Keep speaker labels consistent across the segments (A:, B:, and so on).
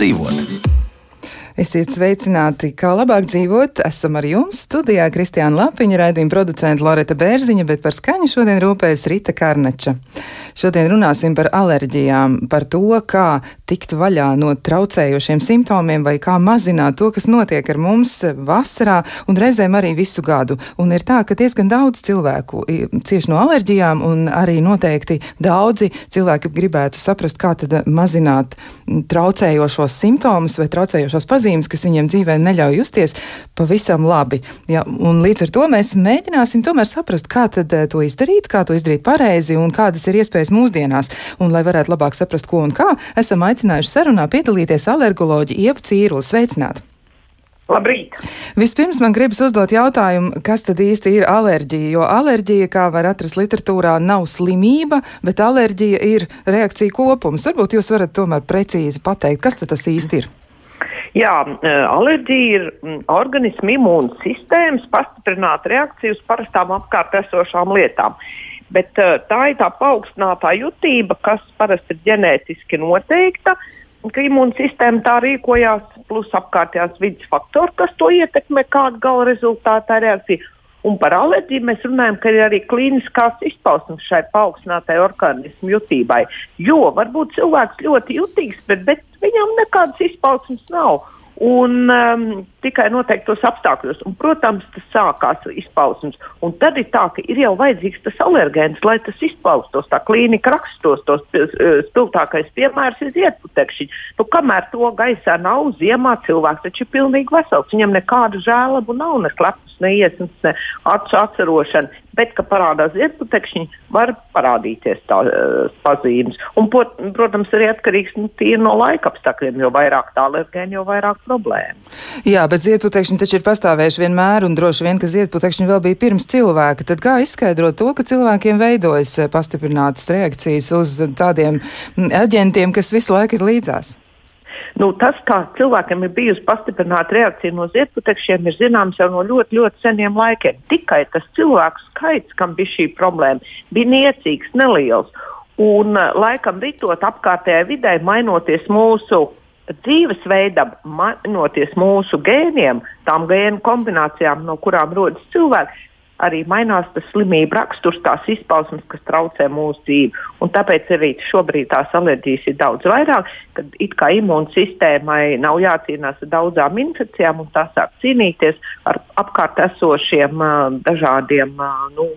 A: dzīvot.
B: Esiet sveicināti, kā labāk dzīvot. Esam ar jums studijā Kristiāna Lapiņa, raidījuma producenta Loreta Bērziņa, bet par skaņu šodien rūpējas Rita Karneča. Šodien runāsim par alerģijām, par to, kā tikt vaļā no traucējošiem simptomiem vai kā mazināt to, kas notiek ar mums vasarā un reizēm arī visu gadu. Un ir tā, ka diezgan daudz cilvēku cieši no alerģijām un arī noteikti daudzi cilvēki gribētu saprast, kā tad mazināt traucējošos simptomus vai traucējošās pazīmes, kas viņiem dzīvē neļauj justies pavisam labi. Ja, un līdz ar to mēs mēģināsim tomēr saprast, kā tad eh, to izdarīt, kā to izdarīt pareizi un kādas ir iespējas mūsdienās. Un, lai varētu labāk saprast, ko un kā, esam aicinājuši sarunā piedalīties alergoloģi Ieva Cīruli. Sveicināti!
C: Labrīt!
B: Vispirms man gribas uzdot jautājumu, kas tad īsti ir alerģija? Jo alerģija, kā var atrast literatūrā, nav slimība, bet alerģija ir reakcija kopums. Varbūt jūs varat tomēr precīzi pateikt, kas tas īsti ir?
C: Jā, e, alerģija ir organisma imūnsistēmas pastiprināta reakcija uz parastām apkārt esošām lietām. Bet e, tā ir tā paaugstinātā jutība, kas parasti ir ģenētiski noteikta, ka imūnsistēma tā rīkojās, plus apkārtējās vidas faktori, kas to ietekmē, kāda gala rezultātā reakcija. Un par alerģiju mēs runājam, ka ir arī klīniskās izpausmes šai paaugstinātai organismu jutībai. Jo varbūt cilvēks ļoti jutīgs, bet, bet viņam nekādas izpausmes nav un um, tikai noteiktos apstākļos. Un, protams, tas sākās izpausmes. Un tad ir tā, ka ir jau vajadzīgs tas alergēns, lai tas izpaustos. Tā klīnika rakstos, tos uh, spilgtākais piemērs ir ziedputekšņi. Nu, kamēr to gaisā nav, ziemā cilvēks taču ir pilnīgi vesels. Viņam nekādu žēlabu nav, ne klepus, ne iesnas, ne acu atcerošana. Bet, kad parādās ziedputekšņi, var parādīties tā uh, pazīmes. Un, pot, protams, arī atkarīgs nu, no laika apstākļiem. Jo vairāk tā alergēna, jo vairāk problēmu.
B: Jā, bet ziedputekšņi taču ir pastāvējuši vienmēr, un droši vien, ka ziedputekšņi vēl bija pirms cilvēka. Tad kā izskaidrot to, ka cilvēkiem veidojas eh, pastiprinātas reakcijas uz tādiem mm, aģentiem, kas visu laiku ir līdzās?
C: Nu, tas, kā cilvēkam ir bijusi pastiprināta reakcija no ziedputekšiem, ir zināms jau no ļoti, ļoti seniem laikiem. Tikai tas cilvēku skaits, kam bija šī problēma, bija niecīgs, neliels. Un eh, laikam ritot apkārtējai vidē, mainoties mūsu dzīvesveidam, mainoties mūsu gēniem, tām gēnu kombinācijām, no kurām rodas cilvēki, arī mainās tas slimību raksturs, tās izpausmes, kas traucē mūsu dzīvi. Un tāpēc arī šobrīd tās alerģijas ir daudz vairāk, kad it kā imūnsistēmai nav jācīnās ar daudzām infekcijām, un tā sāk cīnīties ar apkārt esošiem dažādiem nu,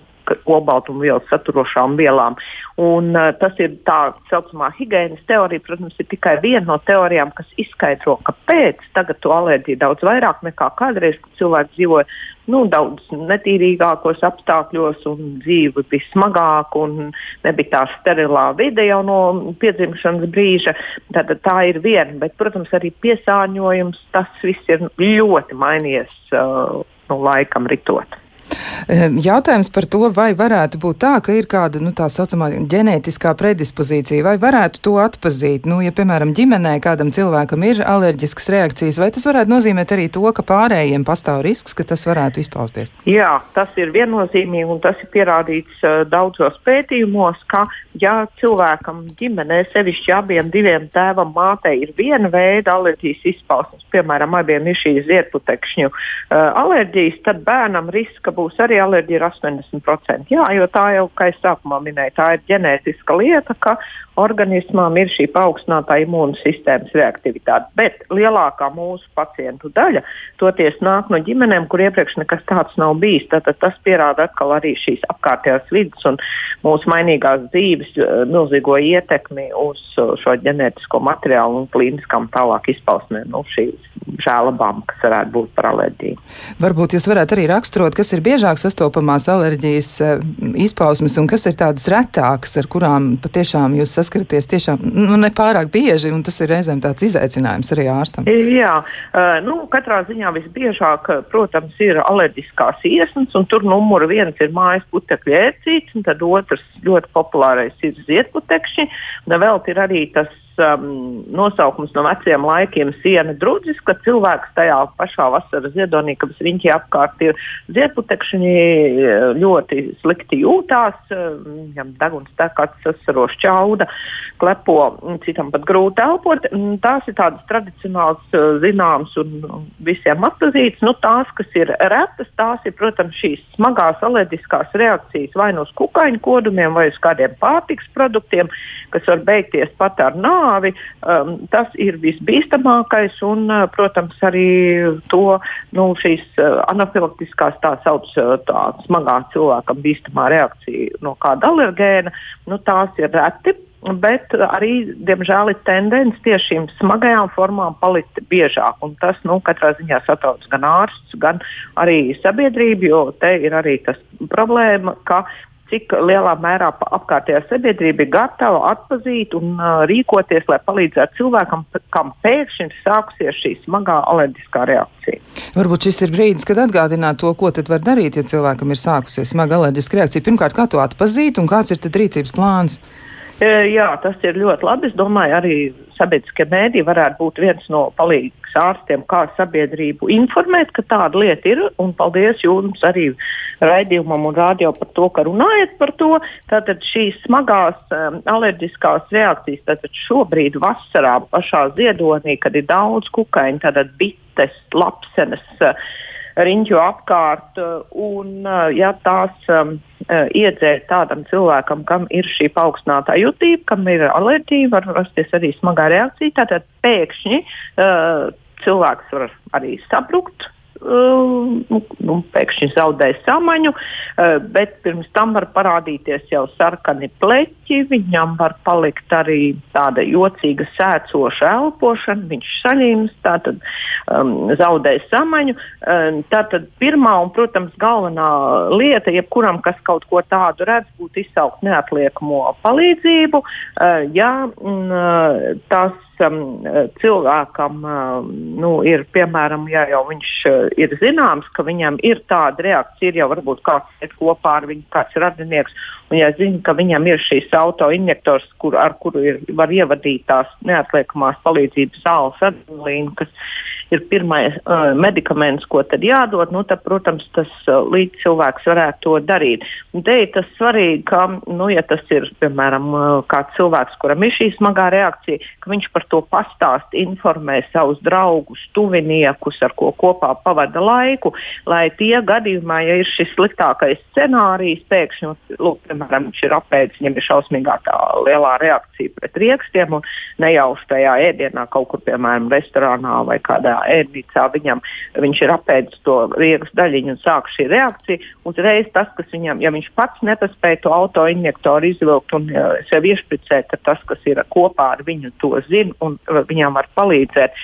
C: olbaltumvielas saturošām vielām. Un, uh, tas ir tā saucamā higiēnas teorija, protams, ir tikai viena no teorijām, kas izskaidro, kāpēc tagad to alerģiju daudz vairāk nekā kādreiz, kad cilvēki dzīvoja nu, daudz netīrīgākos apstākļos un dzīve bija smagāka un nebija tā sterilā vide jau no piedzimšanas brīža. Tad tā ir viena, bet, protams, arī piesārņojums, tas viss ir ļoti mainījies uh, nu, laikam ritot.
B: Ehm, jautājums par to, vai varētu būt tā, ka ir kāda nu, tā saucamā ģenētiskā predispozīcija, vai varētu to atpazīt. Nu, ja, piemēram, ģimenē kādam cilvēkam ir alerģiskas reakcijas, vai tas varētu nozīmēt arī to, ka pārējiem pastāv risks, ka tas varētu izpausties?
C: Jā, tas ir viennozīmīgi, un tas ir pierādīts uh, daudzos pētījumos, ka, ja cilvēkam ģimenē, sevišķi abiem diviem tēvam, mātei ir viena veida alerģijas izpausmes, piemēram, abiem ir šīs ziedputekšņu uh, alerģijas, tad bērnam riska būs arī alerģija ir 80%. Jā, jo tā jau, kā es sākumā minēju, tā ir ģenētiska lieta, ka organismām ir šī paaugstinātā imūnsistēmas reaktivitāte. Bet lielākā mūsu pacientu daļa toties nāk no ģimenēm, kur iepriekš nekas tāds nav bijis. Tad, tad tas pierāda atkal arī šīs apkārtējās vidas un mūsu mainīgās dzīves eh, milzīgo ietekmi uz šo ģenētisko materiālu un klīniskām tālāk izpausmēm, nu, šīs žēlabām, kas varētu būt par alerģiju.
B: Varbūt jūs varētu arī raksturot, kas ir biežāk sastopamās alerģijas eh, izpausmes un kas ir tādas retākas, ar kurām patiešām jūs saskaraties tiešām nu, nepārāk bieži, un tas ir reizēm tāds izaicinājums arī ārstam.
C: Jā, uh, nu, katrā ziņā visbiežāk, protams, ir alerģiskās iesnas, un tur numur viens ir mājas putekļu ērcīts, un tad otrs ļoti populārais ir ziedputekšņi, un vēl ir arī tas um, nosaukums no veciem laikiem - siena drudzis, ka cilvēks tajā pašā vasaras ziedonī, kad riņķi apkārt ir ziedputekšņi, ļoti slikti jūtās, viņam deguns tekats, sasarošs čauda, klepo, citam pat grūti elpot. Tās ir tādas tradicionāls, zināmas un visiem atpazītas. Nu, tās, kas ir retas, tās ir, protams, šīs smagās alerģiskās reakcijas vai no nu kukaiņu kodumiem vai uz kādiem pārtiks produktiem, kas var beigties pat ar nāvi. Um, tas ir visbīstamākais un, uh, protams, arī to nu, šīs uh, anafilaktiskās tā saucamā smagā cilvēkam bīstamā reakcija no kāda alergēna, nu, tās ir reti. Bet arī, diemžēl, ir tendence tieši šīm smagajām formām palikt biežāk. Un tas nu, katrā ziņā satrauc gan ārstus, gan arī sabiedrību, jo te ir arī tas problēma, ka cik lielā mērā apkārtējā sabiedrība ir gatava atzīt un uh, rīkoties, lai palīdzētu cilvēkam, kam pēkšņi ir sākusies šī smagā alerģiskā reakcija.
B: Varbūt šis ir brīdis, kad atgādināt to, ko tad var darīt, ja cilvēkam ir sākusies smaga alerģiska reakcija. Pirmkārt, kā to atpazīt un kāds ir tad rīcības plāns?
C: E, jā, tas ir ļoti labi. Es domāju, arī sabiedriskie mēdī varētu būt viens no palīgs ārstiem, kā sabiedrību informēt, ka tāda lieta ir. Un paldies jums arī raidījumam un rādio par to, ka runājat par to. Tātad šīs smagās um, alerģiskās reakcijas, tātad šobrīd vasarā pašā ziedonī, kad ir daudz kukaiņu, tātad bites, lapsenes. Uh, riņķu apkārt, un ja tās um, iedzērt tādam cilvēkam, kam ir šī paaugstinātā jutība, kam ir alerģija, var rasties arī smagā reakcija. Tātad pēkšņi uh, cilvēks var arī sabrukt, Uh, nu, pēkšņi zaudēja samaņu, uh, bet pirms tam var parādīties jau sarkani pleķi, viņam var palikt arī tāda jocīga sēcoša elpošana, viņš saņems, tātad um, zaudēja samaņu. Um, tātad pirmā un, protams, galvenā lieta, jebkuram, kas kaut ko tādu redz, būtu izsaukt neatliekamo palīdzību. Uh, ja mm, tas um, cilvēkam um, nu, ir, piemēram, ja jau viņš uh, ir zināms, ka viņam ir tāda reakcija, ir jau varbūt kāds ir kopā ar viņu, kāds radinieks, un ja zina, ka viņam ir šīs autoinjektors, kur, ar kuru ir, var ievadīt tās neatliekamās palīdzības zāles adrenalīnu, kas ir pirmais uh, medikaments, ko tad jādod, nu, tad, protams, tas uh, līdz cilvēks varētu to darīt. Te ir tas svarīgi, ka, nu, ja tas ir, piemēram, uh, kāds cilvēks, kuram ir šī smagā reakcija, ka viņš par to pastāst, informē savus draugus, tuviniekus, ar ko kopā pavada laiku, lai tie gadījumā, ja ir šis sliktākais scenārijs, pēkšņi, lūk, piemēram, viņš ir apēdis, viņam ir šausmīgā tā lielā reakcija pret riekstiem un nejauši tajā ēdienā kaut kur, piemēram, restorānā vai kādā ēdnīcā viņam, viņš ir apēdis to riegas daļiņu un sāk šī reakcija. Uzreiz tas, kas viņam, ja viņš pats nepaspēja to autoinjektoru izvilkt un uh, sev iešpricēt, tad tas, kas ir kopā ar viņu, to zina un viņam var palīdzēt.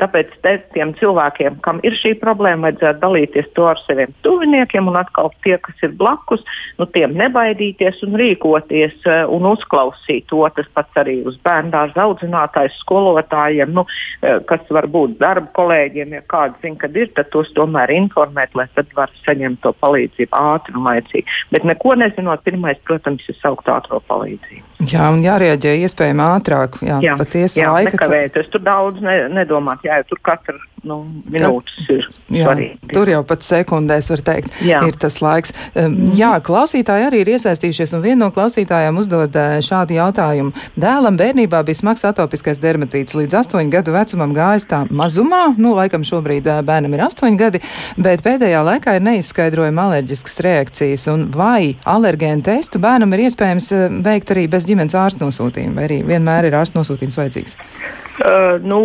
C: Tāpēc te, tiem cilvēkiem, kam ir šī problēma, vajadzētu dalīties to ar saviem tuviniekiem un atkal tie, kas ir blakus, nu, tiem nebaidīties un rīkoties uh, un uzklausīt to. Tas pats arī uz bērnu dārza audzinātājs, skolotājiem, nu, uh, kas var būt darba kolēģiem, ja kāds zina, kad ir, tad tos tomēr informēt, lai tad var saņemt to palīdzību ātri un laicīgi. Bet neko nezinot, pirmais, protams, ir saukt ātrā palīdzību.
B: Jā, un jārēģē iespējami ātrāk. Jā, jā patiesi
C: jā, laika. Nekavēties, tur daudz ne, nedomāt, jā, tur katra nu, minūtes ir jā, svarīgi.
B: Tur jau pat sekundēs var teikt, jā. ir tas laiks. Um. Jā, klausītāji arī ir iesaistījušies, un viena no klausītājām uzdod uh, šādu jautājumu. Dēlam bērnībā bija smags atopiskais dermatīts, līdz astoņu gadu vecumam gājis tā mazumā, nu, laikam šobrīd bērnam ir astoņi gadi, bet pēdējā laikā ir neizskaidrojama alerģiskas reakcijas, un vai alergēnu testu bērnam ir iespējams veikt arī bez ģimenes ārsta nosūtījuma, vai arī vienmēr ir ārsta nosūtījums vajadzīgs?
C: Uh, nu,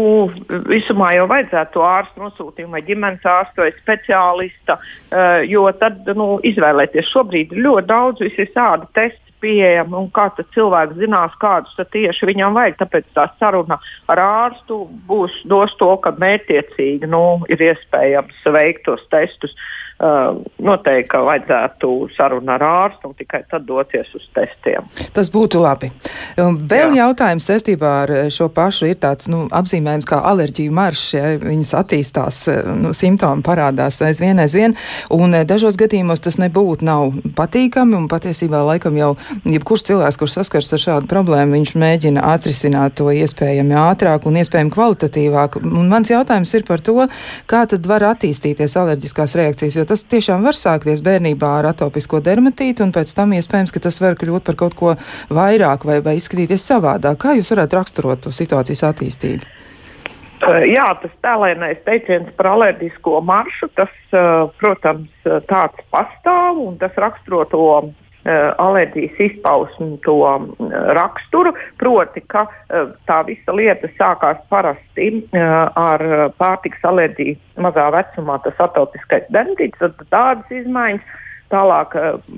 C: visumā jau vajadzētu to ārstu nosūtījumu vai ģimenes ārstu vai speciālista, uh, jo tad nu, izvēlēties šobrīd ļoti daudz visādi testi pieejami un kā cilvēks zinās, kādus tieši viņam vajag. Tāpēc tā saruna ar ārstu būs dos to, ka mērķiecīgi nu, ir iespējams veikt tos testus. uh, noteikti vajadzētu sarunu ar ārstu un tikai tad doties uz testiem.
B: Tas būtu labi. Vēl Jā. jautājums saistībā ar šo pašu ir tāds nu, apzīmējums kā alerģiju maršs. Ja, viņas attīstās, nu, simptomi parādās aizvien, aizvien, un dažos gadījumos tas nebūtu nav patīkami, un patiesībā laikam jau jebkurš cilvēks, kurš saskars ar šādu problēmu, viņš mēģina atrisināt to iespējami ātrāk un iespējami kvalitatīvāk. Un mans jautājums ir par to, kā tad var attīstīties alerģiskās reakcijas, jo tas tiešām var sākties bērnībā ar atopisko dermatītu, un pēc tam iespējams, ka tas var kļūt par kaut ko vairāk vai, vai izskatīties savādāk. Kā jūs varētu raksturot to situācijas attīstību?
C: Jā, tas tēlēnais teiciens par alerģisko maršu, tas, protams, tāds pastāv un tas raksturo to alerģijas izpausmu, to uh, raksturu. Proti, ka uh, tā visa lieta sākās parasti ar pārtiks alerģiju mazā vecumā, tas atopiskais dermatīts, tad tādas izmaiņas. Tālāk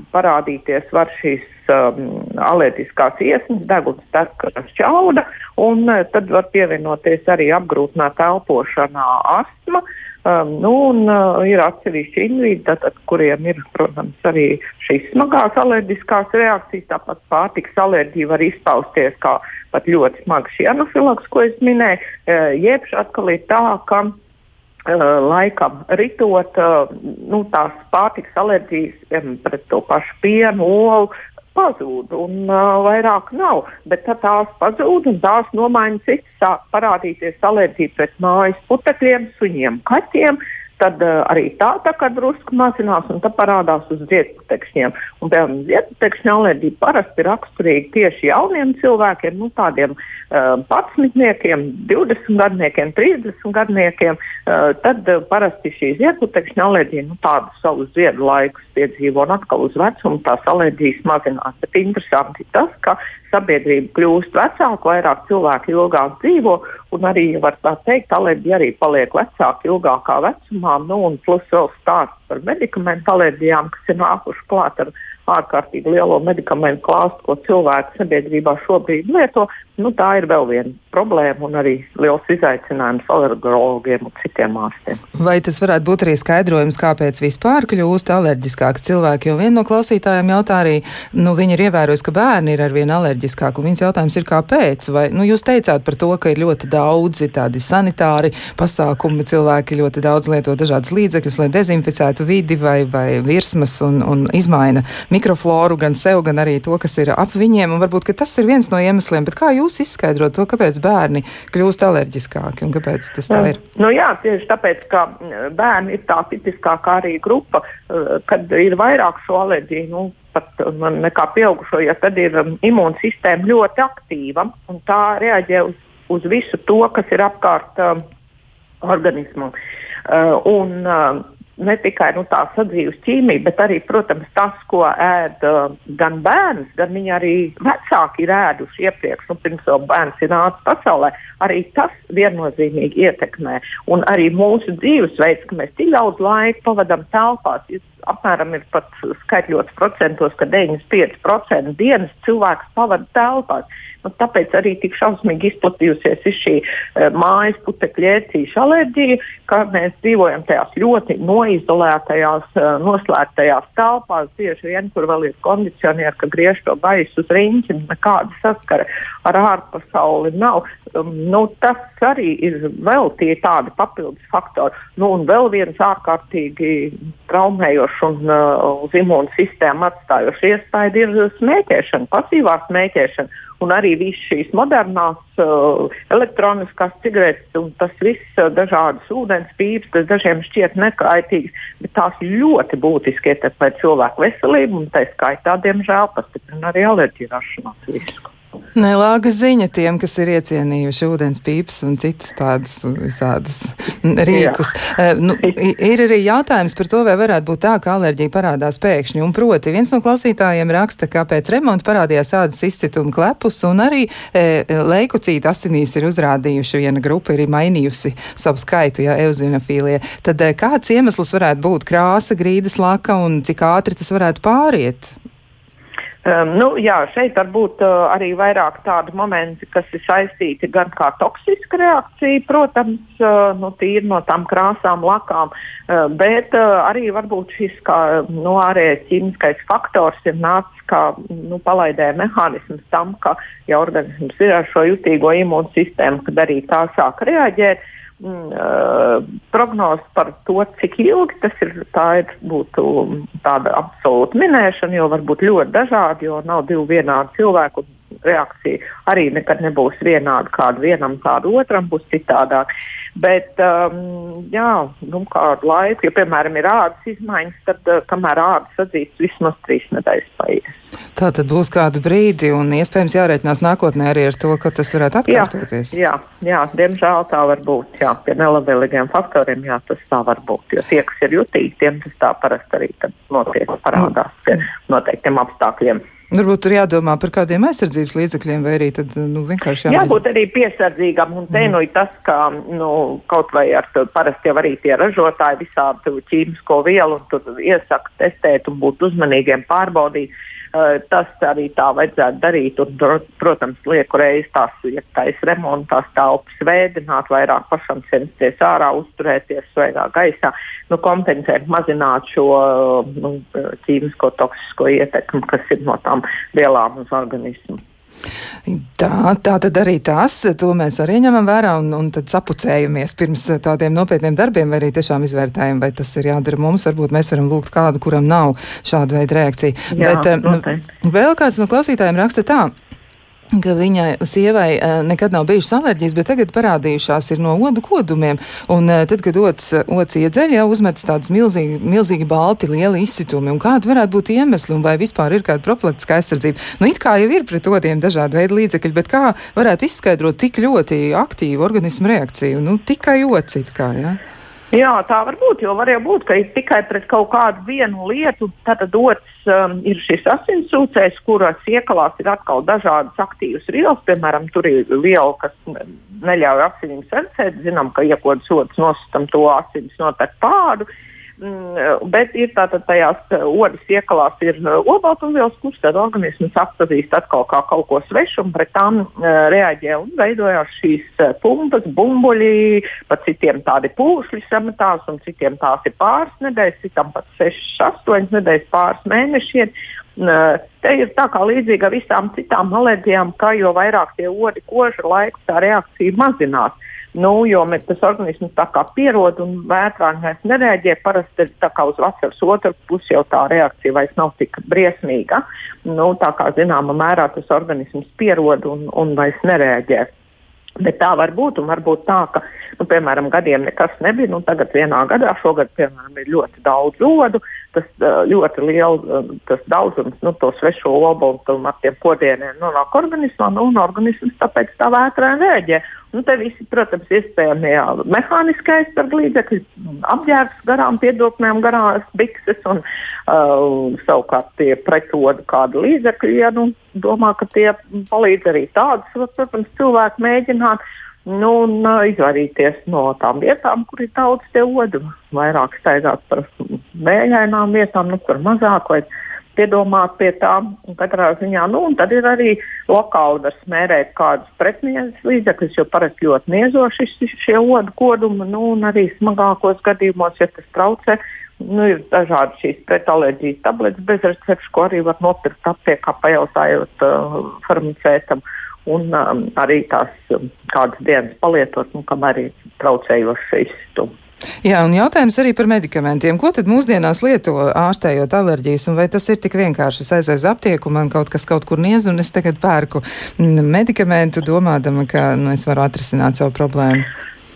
C: parādīties var šīs um, alerģiskās iesnas, deguns, tekras čauda, un tad var pievienoties arī apgrūtināta elpošanā astma. Uh, Um, nu, un, uh, ir atsevišķi individi, tātad, kuriem ir, protams, arī šīs smagās alerģiskās reakcijas. Tāpat pārtiks alerģija var izpausties kā pat ļoti smags anafilaks, ko es minēju. Uh, jeb atkal ir tā, ka uh, laikam ritot, uh, nu, tās pārtiks alerģijas, piemēram, pret to pašu pienu, olu, pazūd un uh, vairāk nav. Bet tad tās pazūd un tās nomaiņas citas sāk parādīties alerģija pret mājas putekļiem, suņiem, kaķiem. Tad uh, arī tā tā kā drusku mazinās, un tad parādās uz ziedputekšņiem. Un, piemēram, ziedputekšņa alerģija parasti ir raksturīga tieši jauniem cilvēkiem, nu, tādiem uh, patsmitniekiem, 20 gadniekiem, 30 gadniekiem. Uh, tad uh, parasti šī ziedputekšņa alerģija nu, tādu savu ziedu laikus piedzīvo, un atkal uz vecumu tās alerģijas mazinās. Bet interesanti tas, ka sabiedrība kļūst vecāka, vairāk cilvēku ilgāk dzīvo, un arī, var tā teikt, alerģija arī paliek vecāka ilgākā vecumā, nu, un plus vēl stāsts par medikamentu alerģijām, kas ir nākuši klāt ar ārkārtīgi lielo medikamentu klāstu, ko cilvēki sabiedrībā šobrīd lieto, nu, tā ir vēl viena problēma un arī liels izaicinājums alergologiem un citiem ārstiem.
B: Vai tas varētu būt arī skaidrojums, kāpēc vispār kļūst alerģiskāki cilvēki? Jo viena no klausītājiem jautā arī, nu, viņi ir ievērojusi, ka bērni ir arvien alerģiskāki, un viņas jautājums ir, kāpēc? Vai, nu, jūs teicāt par to, ka ir ļoti daudzi tādi sanitāri pasākumi, cilvēki ļoti daudz lieto dažādas līdzekļus, lai dezinficētu vidi vai, vai virsmas un, un izmaina mikrofloru gan sev, gan arī to, kas ir ap viņiem, varbūt, tas ir viens no iemesliem, bet kā jūs izskaidrot to, kāpēc bērni kļūst alerģiskāki un kāpēc tas tā ir?
C: Nu, jā, tieši tāpēc, ka bērni ir tā tipiskākā arī grupa, kad ir vairāk šo alerģiju. Nu, pat nekā pieaugušo, ja tad ir imūnsistēma ļoti aktīva un tā reaģē uz, uz visu to, kas ir apkārt uh, organismam. Uh, un, uh, ne tikai nu, tā sadzīves ķīmija, bet arī, protams, tas, ko ēd uh, gan bērns, gan viņi arī vecāki ir ēduši iepriekš, nu, pirms vēl bērns ir nācis pasaulē, arī tas viennozīmīgi ietekmē. Un arī mūsu dzīvesveids, ka mēs tik daudz laika pavadām telpās, apmēram ir pat skaitļots procentos, ka 95% dienas cilvēks pavada telpās. Nu, tāpēc arī tik šausmīgi izplatījusies šī uh, mājas putekļu ērcīša alerģija, ka mēs dzīvojam tajās ļoti noizolētajās, uh, noslēgtajās telpās, bieži vien tur vēl ir kondicionieri, ka griež to gaisu uz riņķi, nekāda saskara ar ārpasauli nav. Um, nu, tas arī ir vēl tie tādi papildus faktori. Nu, un vēl viens ārkārtīgi traumējošs un uh, uz imūnu sistēmu atstājošs iestāde ir smēķēšana, pasīvā smēķēšana un arī visas šīs modernās uh, elektroniskās cigaretes un tas viss uh, dažādas ūdens pīpes, kas dažiem šķiet nekaitīgas, bet tās ļoti būtiski ietekmē cilvēku veselību un tā skaitā, diemžēl, pastiprina arī alerģiju rašanās risku.
B: Nelāga ziņa tiem, kas ir iecienījuši ūdens pīpes un citas tādas visādas rīkus. Uh, nu, ir arī jautājums par to, vai varētu būt tā, ka alerģija parādās pēkšņi. Un proti, viens no klausītājiem raksta, ka pēc remonta parādījās ādas izcituma klepus un arī e, leikocīta asinīs ir uzrādījuši, viena grupa ir mainījusi savu skaitu, ja euzinofīlie. Tad e, kāds iemesls varētu būt krāsa, grīdas laka un cik ātri tas varētu pāriet?
C: Um, nu, jā, šeit var būt uh, arī vairāk tādu momenti, kas ir saistīti gan kā toksiska reakcija, protams, uh, nu, tīri no tām krāsām, lakām, uh, bet uh, arī varbūt šis kā nu, ārējais ķīmiskais faktors ir nācis kā nu, palaidē mehānisms tam, ka ja organisms ir ar šo jutīgo imūnsistēmu, kad arī tā sāk reaģēt. Uh, prognozes par to, cik ilgi tas ir, tā ir būtu tāda absolūta minēšana, jo var būt ļoti dažādi, jo nav divi vienādi cilvēki. Reakcija arī nekad nebūs vienāda. Kāda vienam, kāda otram būs citādāk. Bet, um, jā, nu, kādu laiku, ja, piemēram, ir ādas izmaiņas, tad, uh, kamēr ādas atzīst, vismaz trīs nedēļas paies.
B: Tā tad būs kādu brīdi, un iespējams jārēķinās nākotnē arī ar to, ka tas varētu atkārtoties.
C: Jā, jā, jā diemžēl tā var būt. Jā, pie nelabvēlīgiem faktoriem jā, tas tā var būt. Jo tie, kas ir jutīgi, tiem tas tā parasti arī notiek parādās pie noteiktiem apstākļiem.
B: Varbūt tur jādomā par kādiem aizsardzības līdzekļiem, vai arī tad, nu, vienkārši
C: jāmēģina. Jābūt arī piesardzīgam, un te mm. nu ir tas, ka, nu, kaut vai ar to parasti jau arī tie ražotāji visādu ķīmisko vielu, un tur iesaka testēt un būt uzmanīgiem pārbaudīt. Eh, tas arī tā vajadzētu darīt. Un, protams, lieku reizi tās, ja taisa remontās telpas vēdināt, vairāk pašam censties ārā, uzturēties svaigā gaisā, nu, kompensēt, mazināt šo nu, ķīmisko toksisko ietekmi, kas ir no tām vielām uz organismu.
B: Tā, tā tad arī tas, to mēs arī ņemam vērā un, un tad sapucējamies pirms tādiem nopietniem darbiem, vai arī tiešām izvērtējam, vai tas ir jādara mums. Varbūt mēs varam lūgt kādu, kuram nav šāda veida reakcija. Jā, Bet, eh, nu, vēl kāds no klausītājiem raksta tā ka viņai sievai uh, nekad nav bijušas alerģijas, bet tagad parādījušās ir no odu kodumiem. Un uh, tad, kad ots, ots iedzeļ, jau uzmetas tādas milzīgi, milzīgi balti, lieli izsitumi. Un kādi varētu būt iemesli, un vai vispār ir kāda profilaktiskā aizsardzība? Nu, it kā jau ir pret odiem dažādi veidi līdzekļi, bet kā varētu izskaidrot tik ļoti aktīvu organismu reakciju? Nu, tikai ots it kā, jā. Ja?
C: Jā, tā var būt. Jo var jau būt, ka tikai pret kaut kādu vienu lietu tad dots um, ir šis asinsūcējs, kuras iekalās ir atkal dažādas aktīvas vielas. Piemēram, tur ir viela, kas neļauj asinīm sensēt. Zinām, ka iekodas otrs nosūtam to asins noteikti pāri. Mm, bet ir tātad tajās eh, odas iekalās ir eh, obaltumvielas, kuras tad organisms atpazīst atkal kā kaut ko svešu un pret tām uh, reaģē un veidojās šīs pumpas, bumbuļi, pat citiem tādi pūšļi sametās un citiem tās ir pāris nedēļas, citam pat 6, 8 nedēļas pāris mēnešiem. Uh, te ir tā kā līdzīga visām citām alerģijām, ka jo vairāk tie odi koža laiku tā reakcija mazinās. Nu, jo mēs, tas organisms tā kā pierod un vētrā vairs nereaģē. Parasti tā kā uz vasaras otru pusi jau tā reakcija vairs nav tik briesmīga. Nu, tā kā zināmā mērā tas organisms pierod un, un vairs nereaģē. Bet tā var būt, un var būt tā, ka, nu, piemēram, gadiem nekas nebija. Nu, tagad vienā gadā, šogad, piemēram, ir ļoti daudz odu. Tas ļoti liels daudzums, nu, to svešo obumu ar tiem kodieniem nonāk organismā, nu, un organisms tāpēc tā vētrā reaģē. Nu, te visi, protams, iespējamie mehāniskie aizsardzības līdzekļi, apģērbs garām piedoknēm, garās bikses un uh, savukārt tie pretodu kādu līdzekļu, ja nu, domā, ka tie palīdz arī tādus, protams, cilvēki mēģināt. Nu, un uh, izvairīties no tām vietām, kur ir daudz te odu, vairāk staigāt par vējainām vietām, nu, kur mazāk, vai piedomāt pie tām katrā ziņā. Nu, tad ir arī lokāli var smērēt kādus pretniedzes līdzekļus, jo parasti ļoti niezoši šie odu kodumi, nu, un arī smagākos gadījumos, ja tas traucē. Nu, ir dažādi šīs pretalerģijas tabletes bez recepšu, ko arī var nopirkt aptiekā, pajautājot uh, farmacētam. Un um, arī tās um, kādas dienas palietot, nu, kamēr ir traucējošs izstums.
B: Jā, un jautājums arī par medikamentiem. Ko tad mūsdienās lieto ārstējot alerģijas, un vai tas ir tik vienkārši? Es aizēju uz aptieku, man kaut kas kaut kur niez, un es tagad pērku medikamentu, domādama, ka nu, es varu atrisināt savu problēmu.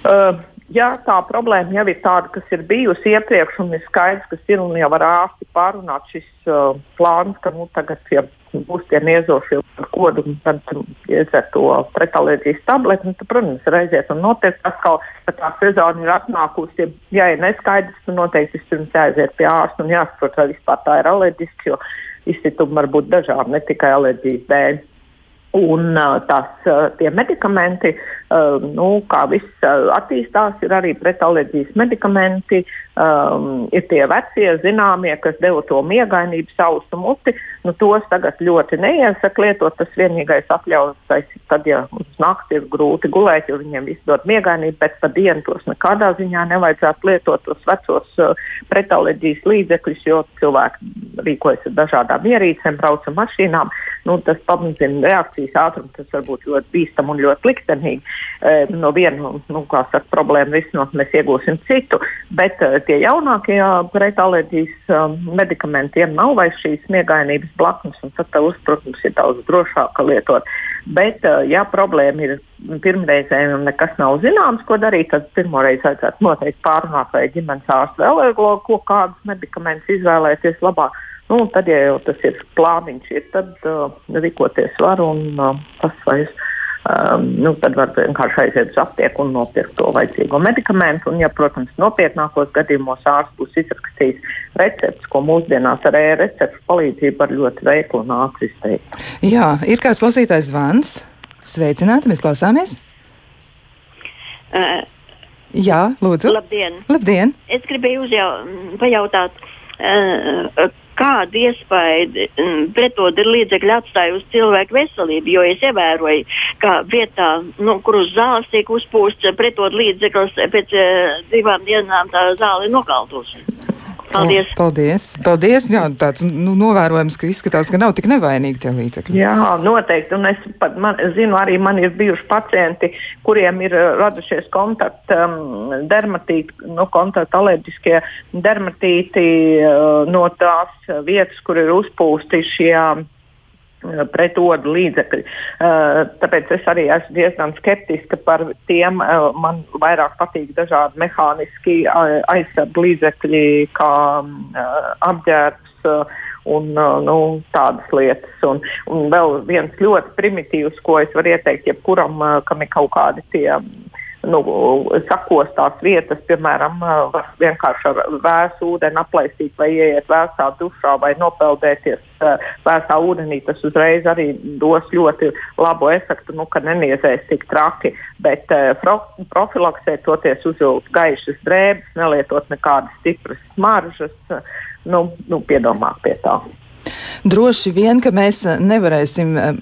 C: Uh. Ja tā problēma jau ir tāda, kas ir bijusi iepriekš, un ir skaidrs, kas ir, un jau var ārsti pārunāt šis uh, plāns, ka nu, tagad ja būs tie niezošie kodu, un tad iedzert to pretalērģijas tableti, un, tad, protams, reizies un notiek atkal, ka tā sezona ir atnākusi. Ja ir neskaidrs, tad noteikti vispirms jāaiziet pie ārsta un jāsaprot, vai vispār tā ir alerģiski, jo izcitumi var būt dažādi, ne tikai alerģijas dēļ. Un uh, tās, uh, tie medikamenti, uh, nu, kā viss uh, attīstās, ir arī pretalerģijas medikamenti. Um, ir tie vecie, zināmie, kas deva to miegainību, sausu muti. Nu, tos tagad ļoti neiesaka lietot. Tas vienīgais atļauts, tad, ja uz nakti ir grūti gulēt, jo viņiem izdod miegainību, bet pa dienu tos nekādā ziņā nevajadzētu lietot tos vecos uh, pretaleģijas līdzekļus, jo cilvēki rīkojas ar dažādām ierīcēm, brauc ar mašīnām. Nu, tas pamazina reakcijas ātrumu, tas var būt ļoti bīstami un ļoti liktenīgi. E, no viena nu, saka, problēma risinot, mēs iegūsim citu, bet e, tie jaunākie pretālērģijas e, medikamentiem nav vairs šīs smiegainības blaknes, un tad uz, protams, ir daudz drošāk lietot. Bet, e, ja problēma ir pirmreizēja un nekas nav zināms, ko darīt, tad pirmoreiz vajadzētu noteikti pārunāt, vai ģimenes vēl ir ko kādus medikamentus izvēlēties labāk. Nu, tad, ja jau tas ir plāniņš, ir, tad uh, rīkoties var un uh, tas vairs. Um, nu, tad var vienkārši aiziet uz aptieku un nopirkt to vajadzīgo medikamentu. Un, ja, protams, nopietnākos gadījumos ārsts būs izrakstījis recepti, ko mūsdienās ar e-recepšu palīdzību var ļoti veikli un ātri izteikt.
B: Jā, ir kāds klausītājs zvans. Sveicināti, mēs klausāmies.
A: Uh,
B: Jā, lūdzu.
A: Labdien!
B: Labdien.
A: Es gribēju uzjau, pajautāt, uh, kādu iespēju mm, pretot ir līdzekļi atstāja uz cilvēku veselību. Jo es ievēroju, ka vietā, nu, kur uz zāles tiek uzpūsts pretot līdzeklis, pēc uh, divām dienām tā zāle ir nokaltusi. Paldies!
B: Paldies! Paldies! Jā, tāds nu, novērojums, ka izskatās, ka nav tik nevainīgi tie līdzekļi.
C: Jā, noteikti. Un es pat man, zinu, arī man ir bijuši pacienti, kuriem ir uh, radušies kontakta um, dermatīti, nu, kontakta alerģiskie dermatīti uh, no tās vietas, kur ir uzpūsti šie. Um, Eh, pret odu līdzekļi. Uh, tāpēc es arī esmu diezgan skeptiska par tiem. Uh, man vairāk patīk dažādi mehāniski aizsardz līdzekļi, kā uh, apģērbs. Un nu, tādas lietas. Un, un vēl viens ļoti primitīvs, ko es varu ieteikt jebkuram, kam ir kaut kādi tie nu, sakostās vietas, piemēram, var vienkārši ar vēsu ūdeni aplaistīt vai ieiet vēsā dušā vai nopeldēties vēsā ūdenī. Tas uzreiz arī dos ļoti labu efektu, nu, ka neniezēs tik traki, bet pro, profilaksē toties uzvilkt gaišas drēbes, nelietot nekādas stipras smaržas, nu, nu, piedomāt pie tā.
B: Droši vien, ka mēs eh, nevarēsim eh,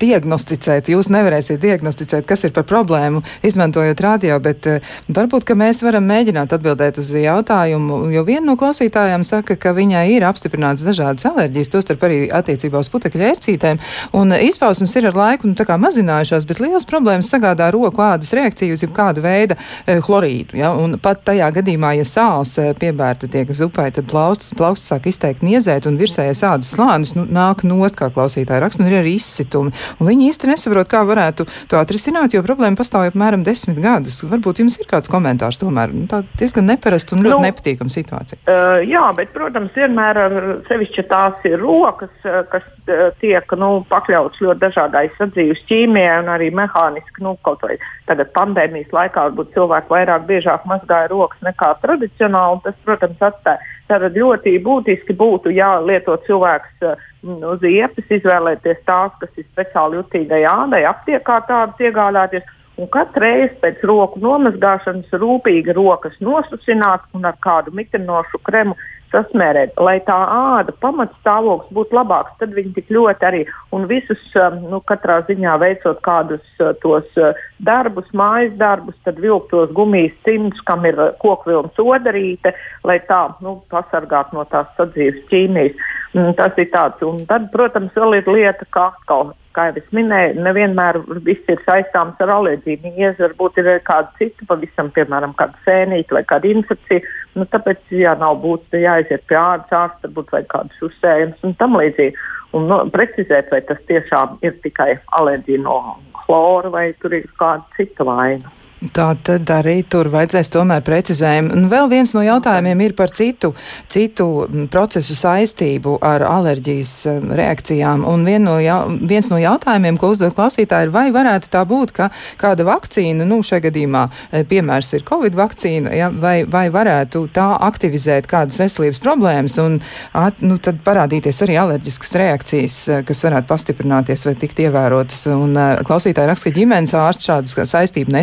B: diagnosticēt, jūs nevarēsiet diagnosticēt, kas ir par problēmu, izmantojot radio, bet eh, varbūt, ka mēs varam mēģināt atbildēt uz jautājumu, jo viena no klausītājām saka, ka viņai ir apstiprināts dažādas alerģijas, tostarp arī attiecībā uz putekļu ērcītēm, un izpausmes ir ar laiku, nu, tā kā mazinājušās, bet liels problēmas sagādā roku ādas reakciju uz jebkādu veidu chlorīdu, ja, un pat tajā gadījumā, ja sāls piebērta tiek zupai, tad plaustas, plaustas sāk izteikt niezēt un virsējais ādas slānis nu, nāk nost, kā klausītāji raksta, un ir arī izsitumi. Un viņi īsti nesaprot, kā varētu to atrisināt, jo problēma pastāv jau apmēram desmit gadus. Varbūt jums ir kāds komentārs tomēr. Nu, tā diezgan neparasta un ļoti nu, nepatīkama situācija.
C: Uh, jā, bet, protams, vienmēr sevišķi tās ir rokas, kas uh, tiek nu, pakļauts ļoti dažādai sadzīves ķīmijai un arī mehāniski, nu, kaut vai tagad pandēmijas laikā varbūt cilvēki vairāk biežāk mazgāja rokas nekā tradicionāli. Tas, protams, atstāja Tātad ļoti būtiski būtu, ja lieto cilvēks uh, uz iepes, izvēlēties tās, kas ir speciāli jutīgai ādai, aptiekā tādas iegādāties. Un katru reizi pēc roku nomazgāšanas rūpīgi rokas nosusināt un ar kādu mitinošu kremu sasmērēt, lai tā āda pamatstāvoklis būtu labāks. Tad viņi tik ļoti arī un visus, um, nu, katrā ziņā veicot kādus uh, tos uh, darbus, mājas darbus, tad vilktos gumijas cimdus, kam ir uh, kokvilns odarīte, lai tā nu, pasargātu no tās sadzīves ķīmijas. Mm, tas ir tāds. Un tad, protams, vēl ir lieta, kā atkal kā jau es minēju, nevienmēr viss ir saistāms ar alerģiju. Viņas varbūt ir kāda cita, pavisam, piemēram, kāda sēnīte vai kāda infekcija. Nu, tāpēc, ja nav būtu jāaiziet pie ārsta, ārsta varbūt vajag kādus uzsējumus un tam līdzīgi. Un no, precizēt, vai tas tiešām ir tikai alerģija no chlora vai tur ir kāda cita vaina.
B: Tā tad arī tur vajadzēs tomēr precizējumu. Un vēl viens no jautājumiem ir par citu, citu procesu saistību ar alerģijas reakcijām. Un vien no jau, viens no jautājumiem, ko uzdod klausītāji, ir, vai varētu tā būt, ka kāda vakcīna, nu, šajā gadījumā e, piemērs ir Covid vakcīna, ja, vai, vai varētu tā aktivizēt kādas veselības problēmas un at, nu, tad parādīties arī alerģiskas reakcijas, e, kas varētu pastiprināties vai tikt ievērotas. Un klausītāji raksta, ka ģimenes ārsts šādu saistību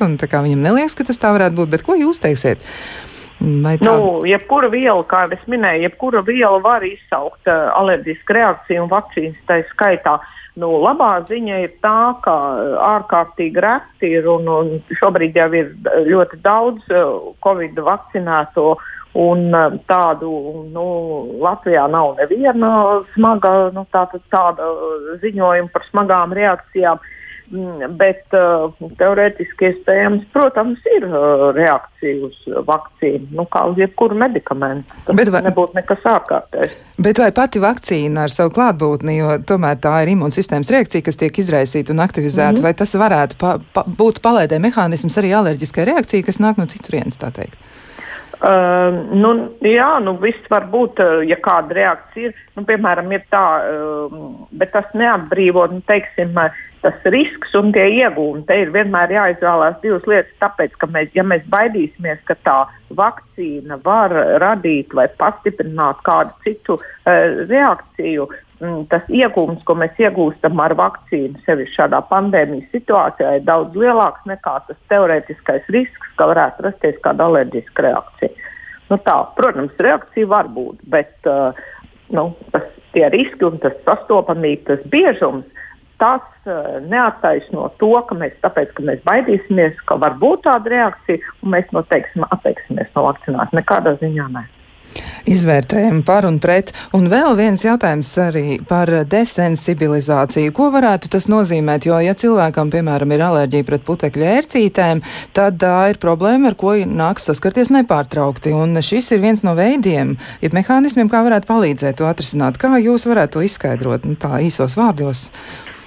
B: nesaskat un viņam neliekas, ka tas tā varētu būt. Bet ko jūs teiksiet?
C: Tā? Nu, jebkura viela, kā jau es minēju, jebkura viela var izsaukt uh, alerģisku reakciju un vakcīnas tā skaitā. Nu, labā ziņa ir tā, ka ārkārtīgi reti ir un, un šobrīd jau ir ļoti daudz uh, covid vakcinēto. Un tādu nu, Latvijā nav neviena smaga, nu, tāda, tāda ziņojuma par smagām reakcijām. Uh, bet uh, teorētiski iespējams, protams, ir uh, reakcija uz vakcīnu, nu, kā uz jebkuru medikamentu. Tas bet vai, nebūtu nekas ārkārtējs.
B: Bet vai pati vakcīna ar savu klātbūtni, jo tomēr tā ir imūnsistēmas reakcija, kas tiek izraisīta un aktivizēta, mm -hmm. vai tas varētu pa, pa, būt palēdē mehānisms arī alerģiskai reakcijai, kas nāk no citurienes, tā teikt?
C: Uh, nu, jā, nu viss var būt, uh, ja kāda reakcija ir. Nu, piemēram, ir tā, uh, bet tas neatbrīvo, nu, teiksim, uh, tas risks un tie iegūmi. Te ir vienmēr jāizvēlās divas lietas, tāpēc, ka mēs, ja mēs baidīsimies, ka tā vakcīna var radīt vai pastiprināt kādu citu uh, reakciju, mm, tas iegūms, ko mēs iegūstam ar vakcīnu, sevišķi šādā pandēmijas situācijā, ir daudz lielāks nekā tas teorētiskais risks, ka varētu rasties kāda alerģiska reakcija. Nu tā, protams, reakcija var būt, bet uh, nu, tas, tie riski un tas sastopamība, tas biežums tas uh, neattaisno to, ka mēs, tāpēc, ka mēs baidīsimies, ka var būt tāda reakcija, un mēs noteikti atteiksimies no vakcinācijas. Nekādā ziņā nē.
B: Izvērtējumu par un pret. Un vēl viens jautājums arī par desensibilizāciju. Ko varētu tas nozīmēt? Jo, ja cilvēkam, piemēram, ir alerģija pret putekļu ērcītēm, tad tā ir problēma, ar ko nāks saskarties nepārtraukti. Un šis ir viens no veidiem, ja mehānismiem, kā varētu palīdzēt to atrisināt. Kā jūs varētu to izskaidrot nu, tā īsos vārdos?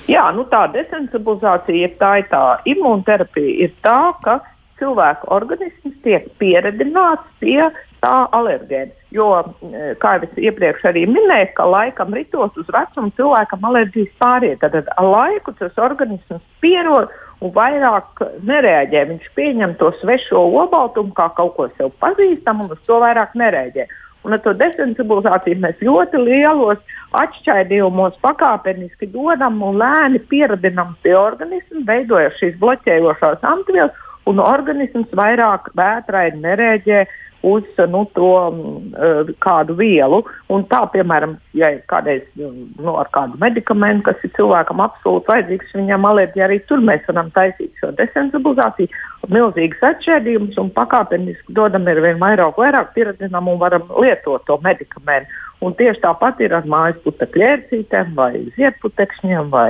C: Jā, nu tā desensibilizācija ir tā, ir tā imūnterapija ir tā, ka cilvēka organisms tiek pieredzināts pie tā alergēna. Jo, e, kā jau es iepriekš arī minēju, ka laikam ritos uz vecumu cilvēkam alerģijas pāriet. Tad ar laiku tas organisms pierod un vairāk nereaģē. Viņš pieņem to svešo obaltumu kā kaut ko sev pazīstamu un uz to vairāk nereaģē. Un ar to desensibilizāciju mēs ļoti lielos atšķaidījumos pakāpeniski dodam un lēni pieradinām pie organismu, veidojot šīs bloķējošās antivielas, un organisms vairāk vētraini nereaģē uz nu, to uh, kādu vielu. Un tā, piemēram, ja kādreiz nu, ar kādu medikamentu, kas ir cilvēkam absolūti vajadzīgs, viņam alerģija arī tur mēs varam taisīt šo desensibilizāciju, milzīgas atšķēdījumus un pakāpeniski dodam ar vien vairāk, vairāk pieredzinām un varam lietot to medikamentu. Un tieši tāpat ir ar mājas putekļu ērcītēm vai ziedputekšņiem vai